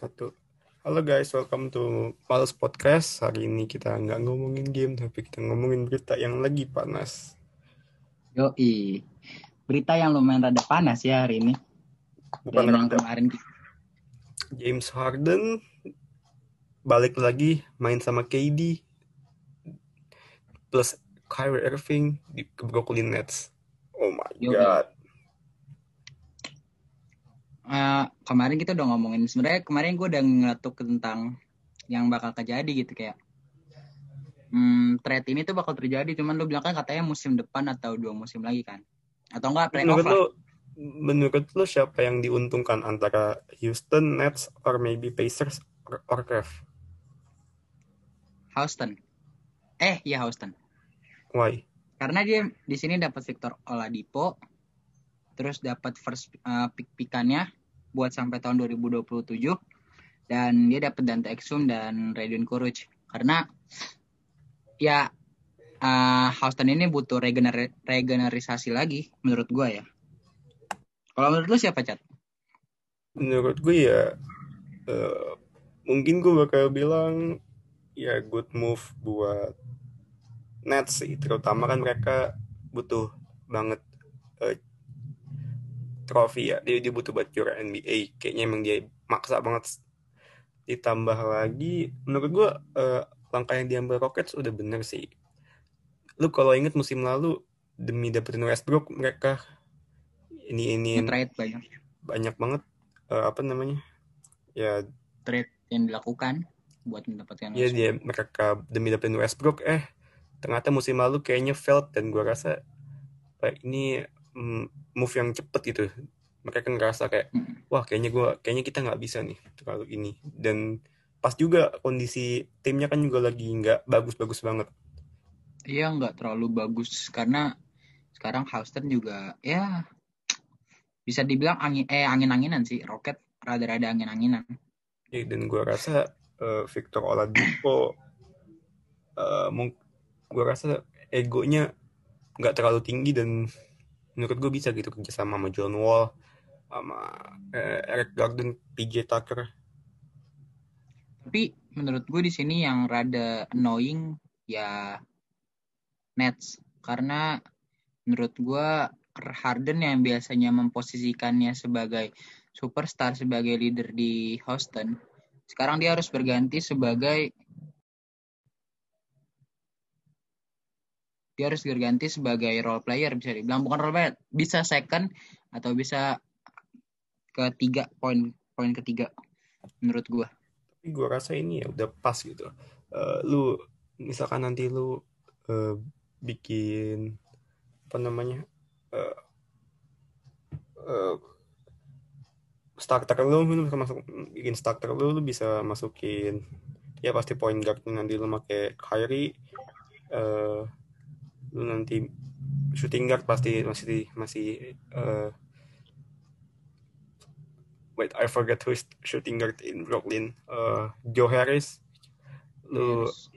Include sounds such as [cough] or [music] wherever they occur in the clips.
Satu. Halo guys, welcome to Males Podcast. Hari ini kita nggak ngomongin game, tapi kita ngomongin berita yang lagi panas. Yoi. Berita yang lumayan rada panas ya hari ini. Bukan Dan yang rada. kemarin James Harden balik lagi main sama KD plus Kyrie Irving di Brooklyn Nets. Oh my Yoi. god. Eh, kemarin kita udah ngomongin sebenarnya kemarin gue udah ngeletuk tentang yang bakal terjadi gitu kayak hmm, trade ini tuh bakal terjadi cuman lu bilang kan katanya musim depan atau dua musim lagi kan? Atau enggak Menurut playoff lah lo, menurut lo siapa yang diuntungkan antara Houston Nets or maybe Pacers or, or Cavs? Houston. Eh iya Houston. Why? karena dia di sini dapat Victor Oladipo terus dapat first uh, pick pickannya buat sampai tahun 2027 dan dia dapat Dante Exum dan Radion Kuruc karena ya uh, Houston ini butuh regener regenerisasi lagi menurut gua ya. Kalau menurut lu siapa cat? Menurut gue ya eh, mungkin gue bakal bilang ya good move buat Nets sih, terutama kan mereka butuh banget eh, trofi ya. Dia, dia butuh buat juara NBA. Kayaknya emang dia maksa banget. Ditambah lagi menurut gue eh, langkah yang diambil Rockets udah bener sih. Lu kalau inget musim lalu demi dapetin Westbrook mereka ini ini trade banyak banyak banget eh, apa namanya ya trade yang dilakukan buat mendapatkan ya dia mereka demi dapetin Westbrook eh ternyata musim lalu kayaknya failed dan gua rasa kayak ini move yang cepet gitu. Mereka kan ngerasa kayak Mm. wah kayaknya gua kayaknya kita nggak bisa nih terlalu ini. Dan pas juga kondisi timnya kan juga lagi nggak bagus-bagus banget. Iya nggak terlalu bagus. Karena sekarang Houston juga ya bisa dibilang angin eh angin-anginan sih. Rocket rada-rada angin-anginan. Ya, dan gua rasa eh, Victor Oladipo mung- gua rasa egonya nggak terlalu tinggi dan menurut gue bisa gitu kerja sama John Wall sama eh, Eric Gordon, PJ Tucker. Tapi menurut gue di sini yang rada annoying ya Nets karena menurut gue Harden yang biasanya memposisikannya sebagai superstar sebagai leader di Houston sekarang dia harus berganti sebagai dia harus berganti sebagai role player bisa dibilang bukan role player bisa second atau bisa ketiga poin poin ketiga menurut gua Tapi gue rasa ini ya udah pas gitu. Eh, lu misalkan nanti lu eh, bikin apa namanya eh, eh, starter lu, lu bisa masuk bikin starter lu, lu bisa masukin ya pasti point guard nanti lu pakai Kyrie eh lu nanti shooting guard pasti masih masih eh, wait I forget who is shooting guard in Brooklyn. Eh, Joe Harris lu Harris.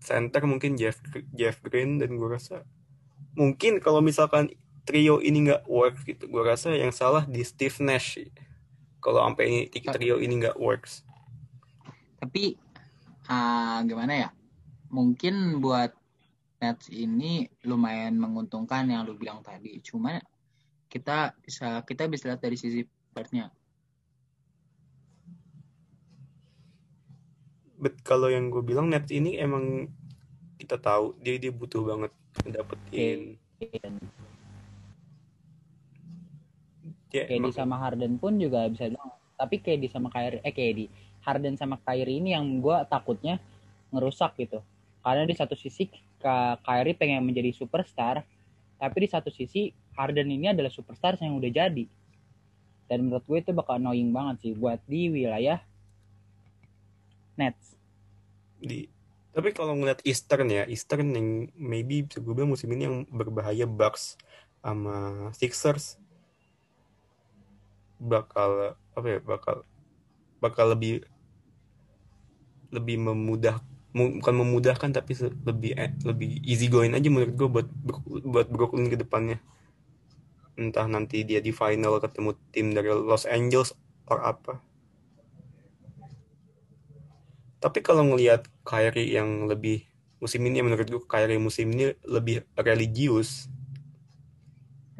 center mungkin Jeff Jeff Green dan gue rasa mungkin kalau misalkan trio ini nggak work gitu gue rasa yang salah di Steve Nash kalau sampai ini trio ini nggak works. Tapi ah, gimana ya? Mungkin buat Nets ini lumayan menguntungkan yang lu bilang tadi cuma kita bisa kita bisa lihat dari sisi partnya but kalau yang gue bilang Nets ini emang kita tahu dia dia butuh banget dapetin KD emang- sama Harden pun juga bisa bilang. Tapi KD sama Kyrie, eh KD, Harden sama Kyrie ini yang gue takutnya ngerusak gitu. Karena di satu sisi Ka- Kyrie pengen menjadi superstar, tapi di satu sisi Harden ini adalah superstar yang udah jadi. Dan menurut gue itu bakal annoying banget sih buat di wilayah Nets. di tapi kalau ngeliat Eastern ya Eastern yang maybe bisa gue bilang musim ini yang berbahaya Bucks sama Sixers bakal apa ya bakal bakal lebih lebih memudah mu- bukan memudahkan tapi lebih eh, lebih easy going aja menurut gue buat buat Brooklyn ke depannya. Entah nanti dia di final ketemu tim dari Los Angeles or apa. Tapi kalau ngelihat Kyrie yang lebih musim ini menurut gue Kyrie musim ini lebih religius.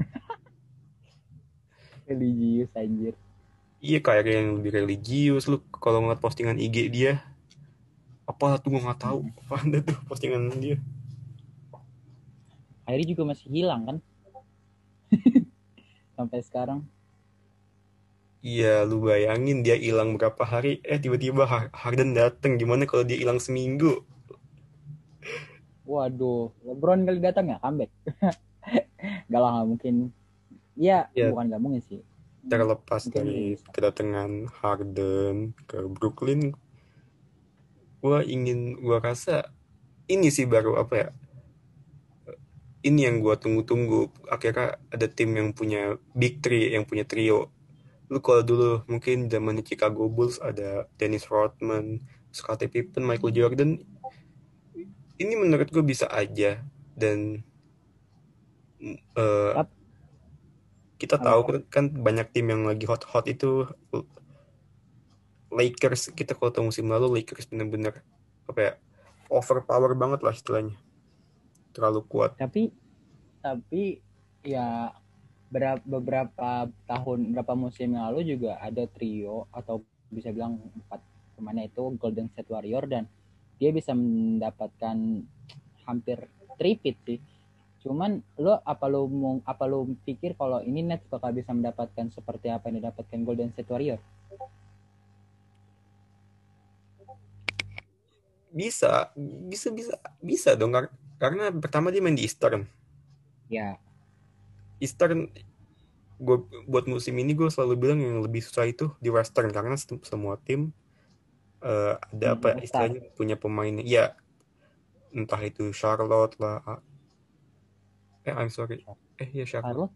[laughs] religius anjir. Iya Kyrie yang lebih religius. Lu kalau ngeliat postingan IG dia apa tuh gue nggak tahu. Apa [laughs] ada tuh postingan dia? Kyrie juga masih hilang kan? [laughs] Sampai sekarang. Iya, lu bayangin dia hilang berapa hari, eh tiba-tiba Har- Harden dateng. Gimana kalau dia hilang seminggu? waduh LeBron kali datang ya? Comeback. [laughs] Gak lah mungkin. Iya, Ya. bukan gak mungkin sih. Terlepas Mungkin dari kedatangan Harden ke Brooklyn, gua ingin, gua rasa ini sih baru apa ya? Ini yang gua tunggu-tunggu. Akhirnya ada tim yang punya big three, yang punya trio. Lu kalau dulu mungkin zaman Chicago Bulls ada Dennis Rodman, Scottie Pippen, Michael Jordan. Ini menurut gue bisa aja dan Tap- kita tahu kan, kan banyak tim yang lagi hot-hot itu Lakers kita kalau tahu musim lalu Lakers bener-bener apa ya overpower banget lah istilahnya terlalu kuat Tapi tapi ya berapa beberapa tahun berapa musim lalu juga ada trio atau bisa bilang empat pemainnya itu Golden State Warrior dan dia bisa mendapatkan hampir tripit sih. Cuman lo apa lo mau apa lo pikir kalau ini Nets bakal bisa mendapatkan seperti apa yang didapatkan Golden State Warrior? Bisa bisa bisa bisa dong kar- karena pertama dia main di Eastern. Ya, Eastern gue buat musim ini gue selalu bilang yang lebih susah itu di Western karena sem- semua tim eh, ada Hmm, apa besar. istilahnya punya pemain ya entah itu Charlotte lah ah. eh I'm sorry. Eh ya Charlotte.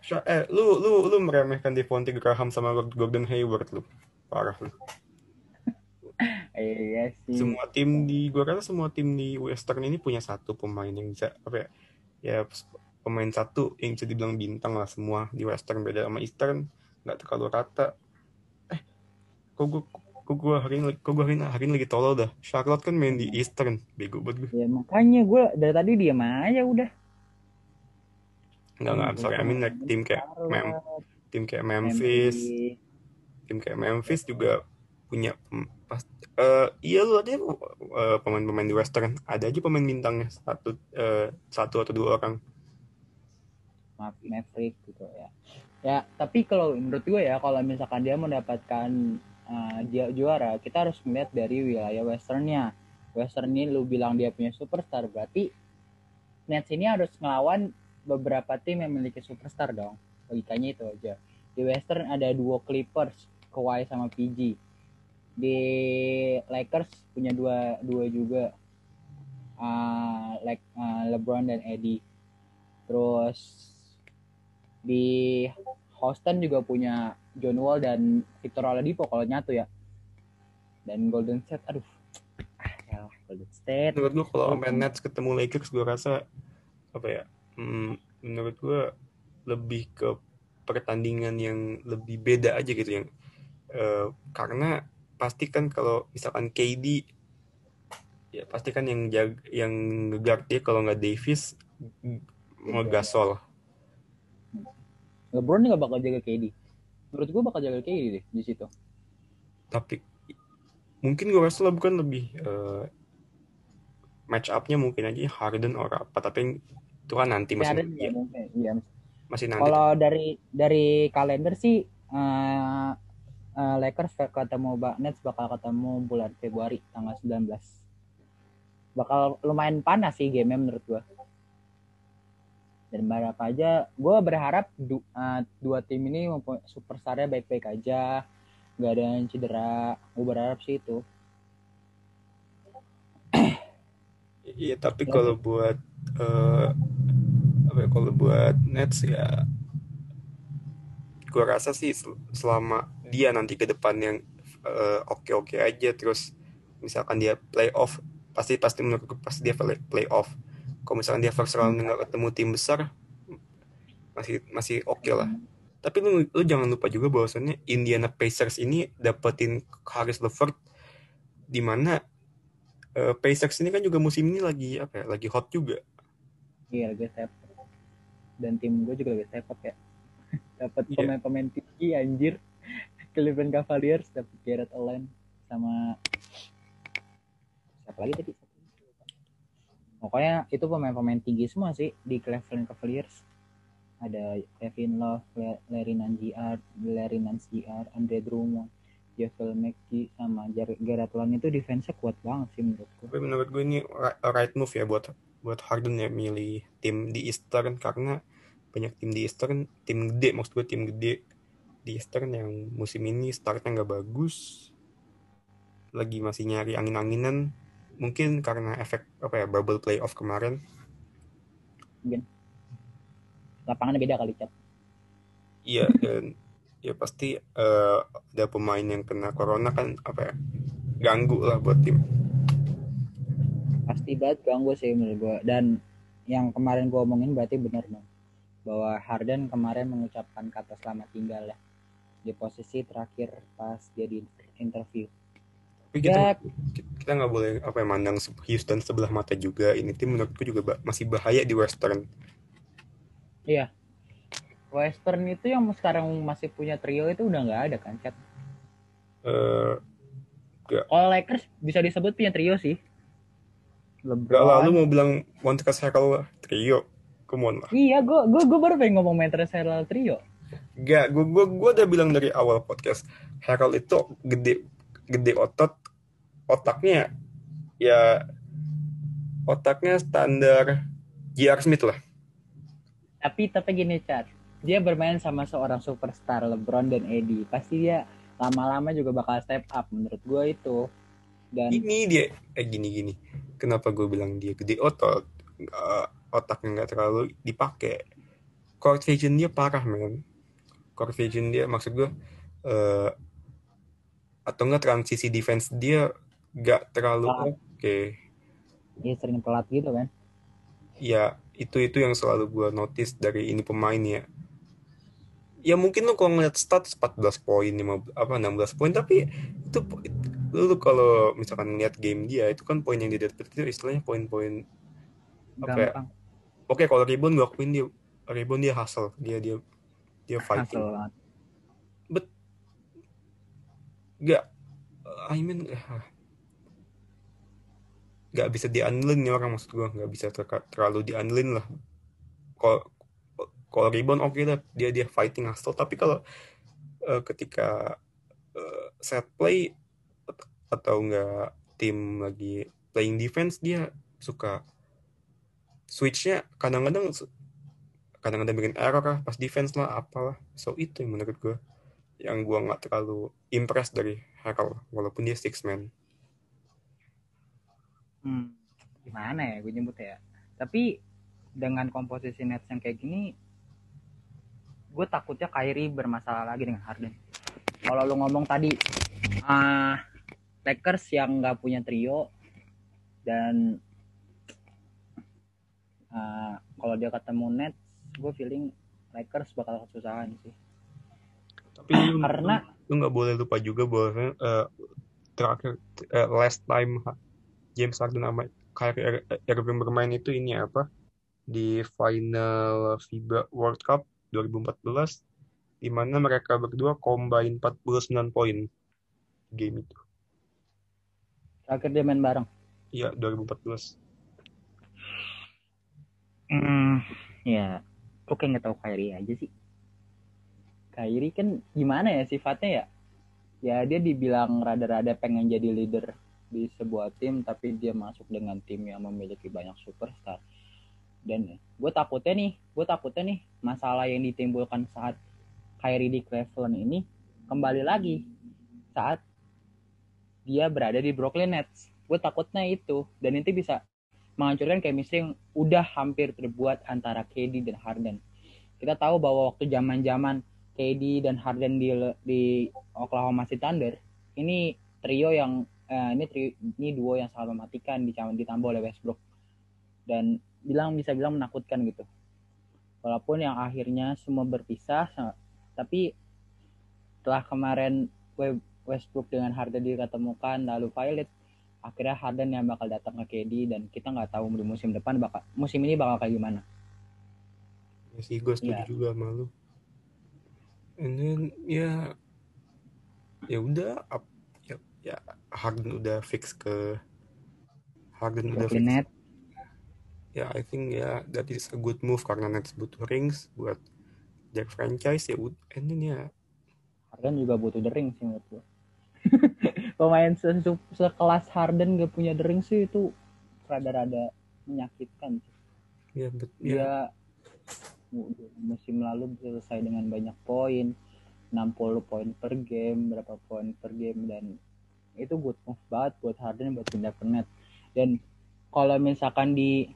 Charlotte eh lu lu lu meremehkan Devontae Graham sama Gordon Hayward lu. Parah lu Iya sih. semua tim di gua rasa semua tim di Western ini punya satu pemain yang bisa apa ya ya pemain satu yang bisa dibilang bintang lah semua di Western. Beda sama Eastern nggak terlalu rata. Eh kok gua kok gua hari ini kok gua hari ini, hari ini lagi tolol dah. Charlotte kan main di Eastern bego banget gue Ya makanya gue dari tadi diam aja udah. nggak nggak I'm sorry I mean like tim kayak Mem tim kayak Memphis. Tim kayak Memphis juga punya pas eh, iya lu aja eh, pemain-pemain di Western ada aja pemain bintangnya satu eh, satu atau dua orang Ma- Maverick gitu ya. Ya, tapi kalau menurut gue ya kalau misalkan dia mendapatkan uh, dia juara, kita harus melihat dari wilayah westernnya. Western ini lu bilang dia punya superstar, berarti Nets ini harus ngelawan beberapa tim yang memiliki superstar dong. Logikanya itu aja. Di Western ada duo Clippers, Kawhi sama PG. Di Lakers punya dua dua juga, uh, like uh, LeBron dan Eddie. Terus di Houston juga punya John Wall dan Victor Oladipo kalau nyatu ya. Dan Golden State, aduh, ah ya Golden State. menurut gua kalau main Nets ketemu Lakers gua rasa apa ya hmm, menurut gua lebih ke pertandingan yang lebih beda aja gitu yang eh, karena pasti kan kalau misalkan KD ya pasti kan yang jag yang ngeguard dia kalau nggak Davis mau Gasol LeBron nggak bakal jaga KD. Menurut gua bakal jaga KD deh di situ. tapi mungkin gue rasa bukan lebih eh, match up-nya mungkin aja Harden or apa tapi itu kan nanti masih Harden ya, mungkin. Iya. masih nanti Kalau dari dari kalender sih eh, eh, Lakers ketemu Nets bakal ketemu bulan Februari tanggal 19. Bakal lumayan panas sih game menurut gua. Dan berapa aja, gue berharap du- eh, dua tim ini superstarnya baik-baik aja, nggak ada yang cedera. Gue berharap sih itu. Iya, tapi kalau buat eh apa ya, kalau buat Nets ya gua rasa sih sel- selama dia nanti ke depan yang eh, oke-oke aja terus misalkan dia playoff pasti pasti menurut gua pasti dia play playoff. Kalau misalkan dia first round nggak ketemu tim besar masih masih oke lah. Tapi lu, lu jangan lupa juga bahwasannya Indiana Pacers ini dapetin Harris LeVert di mana uh, Pacers ini kan juga musim ini lagi apa ya? Lagi hot juga. Iya, lagi step. Dan tim gue juga lagi step up ya. [laughs] dapat Iya. pemain-pemain tinggi anjir. Cleveland Cavaliers dapat Garrett Allen sama siapa lagi tadi? Pokoknya itu pemain-pemain tinggi semua sih di Cleveland Cavaliers. Ada Kevin Love, Larry Nanciar, Larry Nanciar, Andre Drummond, Javel McGee sama Garrett Allen itu defense-nya kuat banget sih menurutku. Tapi menurut gue ini ri- right move ya buat buat Harden ya milih tim di Eastern karena banyak tim di Eastern, tim gede maksud gue tim gede di Eastern yang musim ini startnya nggak bagus, lagi masih nyari angin-anginan, mungkin karena efek apa ya bubble playoff kemarin. Lapangannya beda kali, Cap. Iya dan ya pasti eh, ada pemain yang kena corona kan apa ya ganggu lah buat tim. pasti banget ganggu sih menurut gua dan yang kemarin gua omongin berarti benar dong bahwa Harden kemarin mengucapkan kata selamat tinggal ya di posisi terakhir pas dia di interview Tapi Ya. kita kita nggak boleh apa ya mandang Houston sebelah mata juga. Ini tim menurutku juga ba- masih bahaya di Western. Western itu yang sekarang masih punya trio itu udah nggak ada kan Chat Eh kalau Lakers bisa disebut punya trio sih Gak lah, lu LeBron mau bilang Montrezl Harrell trio, come on lah. iya gua gua gua baru pengen ngomong Montrezl Harrell trio Gak, gue gua, gua udah bilang dari awal podcast, Harrell itu gede gede otot, otaknya ya otaknya standar J.R. Smith lah. tapi tapi gini Chat dia bermain sama seorang superstar LeBron dan Eddie pasti dia lama-lama juga bakal step up menurut gue itu dan Ini dia, eh gini-gini. Kenapa gue bilang dia gede otot, eh, otaknya nggak terlalu dipakai. Court vision dia parah, men. Court vision dia, maksud gue, eh, atau enggak transisi defense dia nggak terlalu Ah. oke. dia sering telat gitu kan Ya, itu itu yang selalu gue notice dari ini pemain ya. Ya mungkin lu kalau ngeliat stats 14 poin, 15, apa 16 poin, tapi itu lu kalau misalkan ngeliat game dia itu kan poin yang dia dapat itu istilahnya poin-poin Apa ya? Oke, kalau rebound gue akuin dia rebound dia hustle, dia dia dia fighting. hasil banget Gak, I mean, ah. gak bisa diandelin nih orang maksud gue, gak bisa ter- terlalu diandelin lah. Kalau kalau rebound oke lah, dia dia fighting hustle. Tapi kalau eh, ketika eh, set play at- atau enggak tim lagi playing defense dia suka switchnya kadang-kadang kadang-kadang bikin error lah pas defense lah apalah. So itu yang menurut gue yang gue nggak terlalu impress dari Harrell walaupun dia six man. Hmm, gimana ya gue nyebut ya? Tapi dengan komposisi Nets yang kayak gini gue takutnya Kyrie bermasalah lagi dengan Harden. Kalau lu ngomong tadi ah Lakers yang nggak punya trio dan ah, kalau dia ketemu Nets gue feeling Lakers bakal kesusahan sih. Tapi lu, Karena- lu nggak boleh lupa juga bahwa eh, terakhir eh, last time James Harden sama Kyrie Ir- Irving bermain itu ini apa? Di final FIBA World Cup 2014 di mana mereka berdua combine 49 poin game itu. Terakhir dia main bareng? Iya 2014 Hmm, ya, kok kayak nggak tahu Kyrie aja sih. Kyrie kan gimana ya sifatnya ya? Ya dia dibilang rada-rada pengen jadi leader di sebuah tim, tapi dia masuk dengan tim yang memiliki banyak superstar. Dan gue takutnya nih, gue takutnya nih masalah yang ditimbulkan saat Kyrie di Cleveland ini kembali lagi saat dia berada di Brooklyn Nets. Gue takutnya itu dan itu bisa menghancurkan chemistry yang udah hampir terbuat antara KD dan Harden. Kita tahu bahwa waktu zaman-zaman KD dan Harden di di Oklahoma City Thunder, ini trio yang eh, ini trio, ini duo yang sangat mematikan ditambah oleh Westbrook dan bilang bisa bilang menakutkan gitu. Walaupun yang akhirnya semua berpisah tapi setelah kemarin Westbrook dengan Harden diketemukan lalu Violet akhirnya Harden yang bakal datang ke KD dan kita nggak tahu di musim depan bakal musim ini bakal kayak gimana. Ya sih gue setuju Iya. juga sama lu. And then ya ya udah up- ya, ya Harden udah fix ke Harden udah fix. Nets ya I think ya that is a good move karena Nets butuh rings buat their franchise ya and then ya. Harden juga butuh the ring sih menurut gue [laughs] pemain se sekelas Harden gak punya the ring sih itu rada-rada menyakitkan sih. ya bet, ya dia musim lalu selesai dengan banyak poin 60 poin per game berapa poin per game dan itu good move banget buat Harden buat pindah ke net dan kalau misalkan di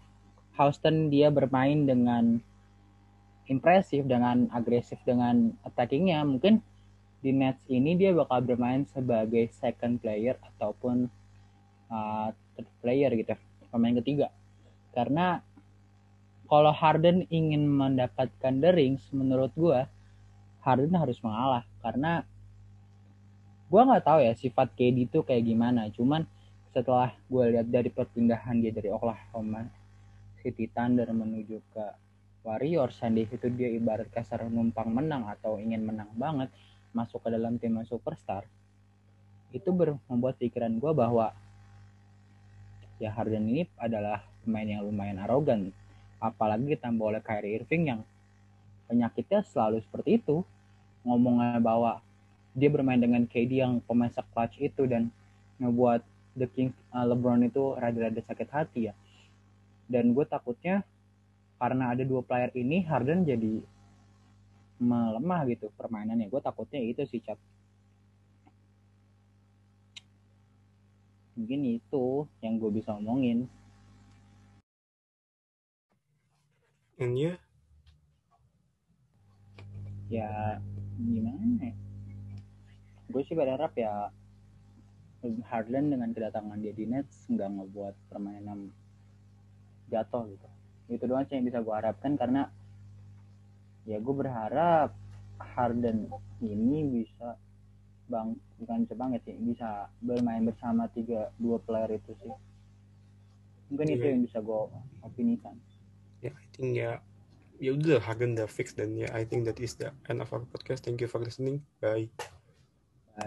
Houston dia bermain dengan impresif dengan agresif dengan attackingnya mungkin di Nets ini dia bakal bermain sebagai second player ataupun uh, third player gitu pemain ketiga. Karena kalau Harden ingin mendapatkan the rings menurut gua Harden harus mengalah. Karena gua nggak tahu ya sifat KD itu kayak gimana. Cuman setelah gue lihat dari perpindahan dia dari Oklahoma City Thunder menuju ke Warriors dan di situ dia ibarat kasar numpang menang atau ingin menang banget masuk ke dalam tim superstar itu ber- membuat pikiran gue bahwa ya Harden ini adalah pemain yang lumayan arogan apalagi ditambah oleh Kyrie Irving yang penyakitnya selalu seperti itu. Ngomongnya bahwa dia bermain dengan KD yang pemain clutch itu dan ngebuat The King uh, LeBron itu rada-rada sakit hati ya. Dan gue takutnya karena ada dua player ini Harden jadi melemah gitu permainannya. Gue takutnya itu sih Cap mungkin itu yang gue bisa omongin. And ya ya gimana ya? Gue sih berharap ya Harden dengan kedatangan dia di Nets nggak ngebuat permainan jatuh gitu. Itu doang sih yang bisa gue harapkan karena ya gue berharap Harden ini bisa bang bukan bisa banget sih bisa bermain bersama tiga dua player itu sih. Mungkin itu Iya. yang bisa gue opinikan. Ya I think ya ya udah Harden udah fix dan ya I think that is the end of our podcast. Thank you for listening. Bye